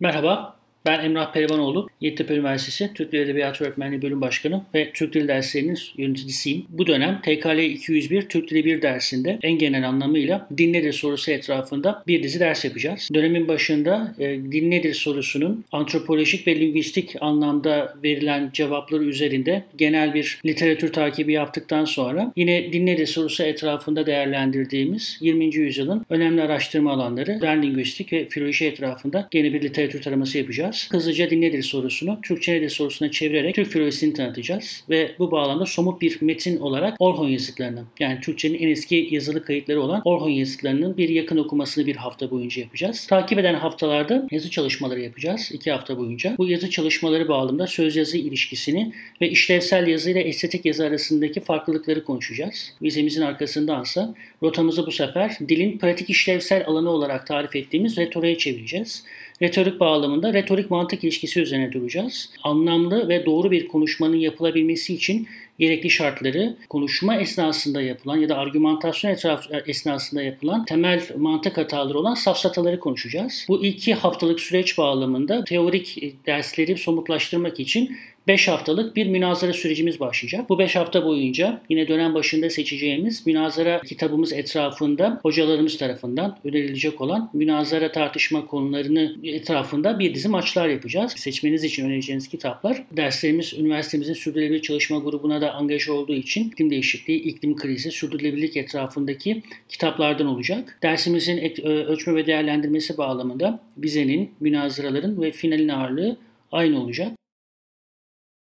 Merhaba, ben Emrah Perivanoğlu, Yeditepe Üniversitesi Türk Dili Edebiyatı Öğretmenliği Bölüm Başkanı ve Türk Dili derslerinin yöneticisiyim. Bu dönem TKL 201 Türk Dili 1 dersinde en genel anlamıyla din nedir sorusu etrafında bir dizi ders yapacağız. Dönemin başında e, din sorusunun antropolojik ve lingüistik anlamda verilen cevapları üzerinde genel bir literatür takibi yaptıktan sonra yine din nedir sorusu etrafında değerlendirdiğimiz 20. yüzyılın önemli araştırma alanları, modern lingüistik ve filoloji etrafında yeni bir literatür taraması yapacağız. Hızlıca din nedir sorusunu Türkçe nedir sorusuna çevirerek Türk filolojisini tanıtacağız. Ve bu bağlamda somut bir metin olarak Orhon yazıtlarını yani Türkçenin en eski yazılı kayıtları olan Orhon yazıtlarının bir yakın okumasını bir hafta boyunca yapacağız. Takip eden haftalarda yazı çalışmaları yapacağız iki hafta boyunca. Bu yazı çalışmaları bağlamında söz yazı ilişkisini ve işlevsel yazı ile estetik yazı arasındaki farklılıkları konuşacağız. Vizemizin arkasındansa rotamızı bu sefer dilin pratik işlevsel alanı olarak tarif ettiğimiz retoriğe çevireceğiz. Retorik bağlamında retorik mantık ilişkisi üzerine duracağız. Anlamlı ve doğru bir konuşmanın yapılabilmesi için gerekli şartları konuşma esnasında yapılan ya da argümantasyon etraf esnasında yapılan temel mantık hataları olan safsataları konuşacağız. Bu iki haftalık süreç bağlamında teorik dersleri somutlaştırmak için 5 haftalık bir münazara sürecimiz başlayacak. Bu 5 hafta boyunca yine dönem başında seçeceğimiz münazara kitabımız etrafında hocalarımız tarafından önerilecek olan münazara tartışma konularını etrafında bir dizi maçlar yapacağız. Seçmeniz için önereceğiniz kitaplar derslerimiz üniversitemizin sürdürülebilir çalışma grubuna da angaj olduğu için iklim değişikliği, iklim krizi, sürdürülebilirlik etrafındaki kitaplardan olacak. Dersimizin ölçme ve değerlendirmesi bağlamında vizenin, münazaraların ve finalin ağırlığı aynı olacak.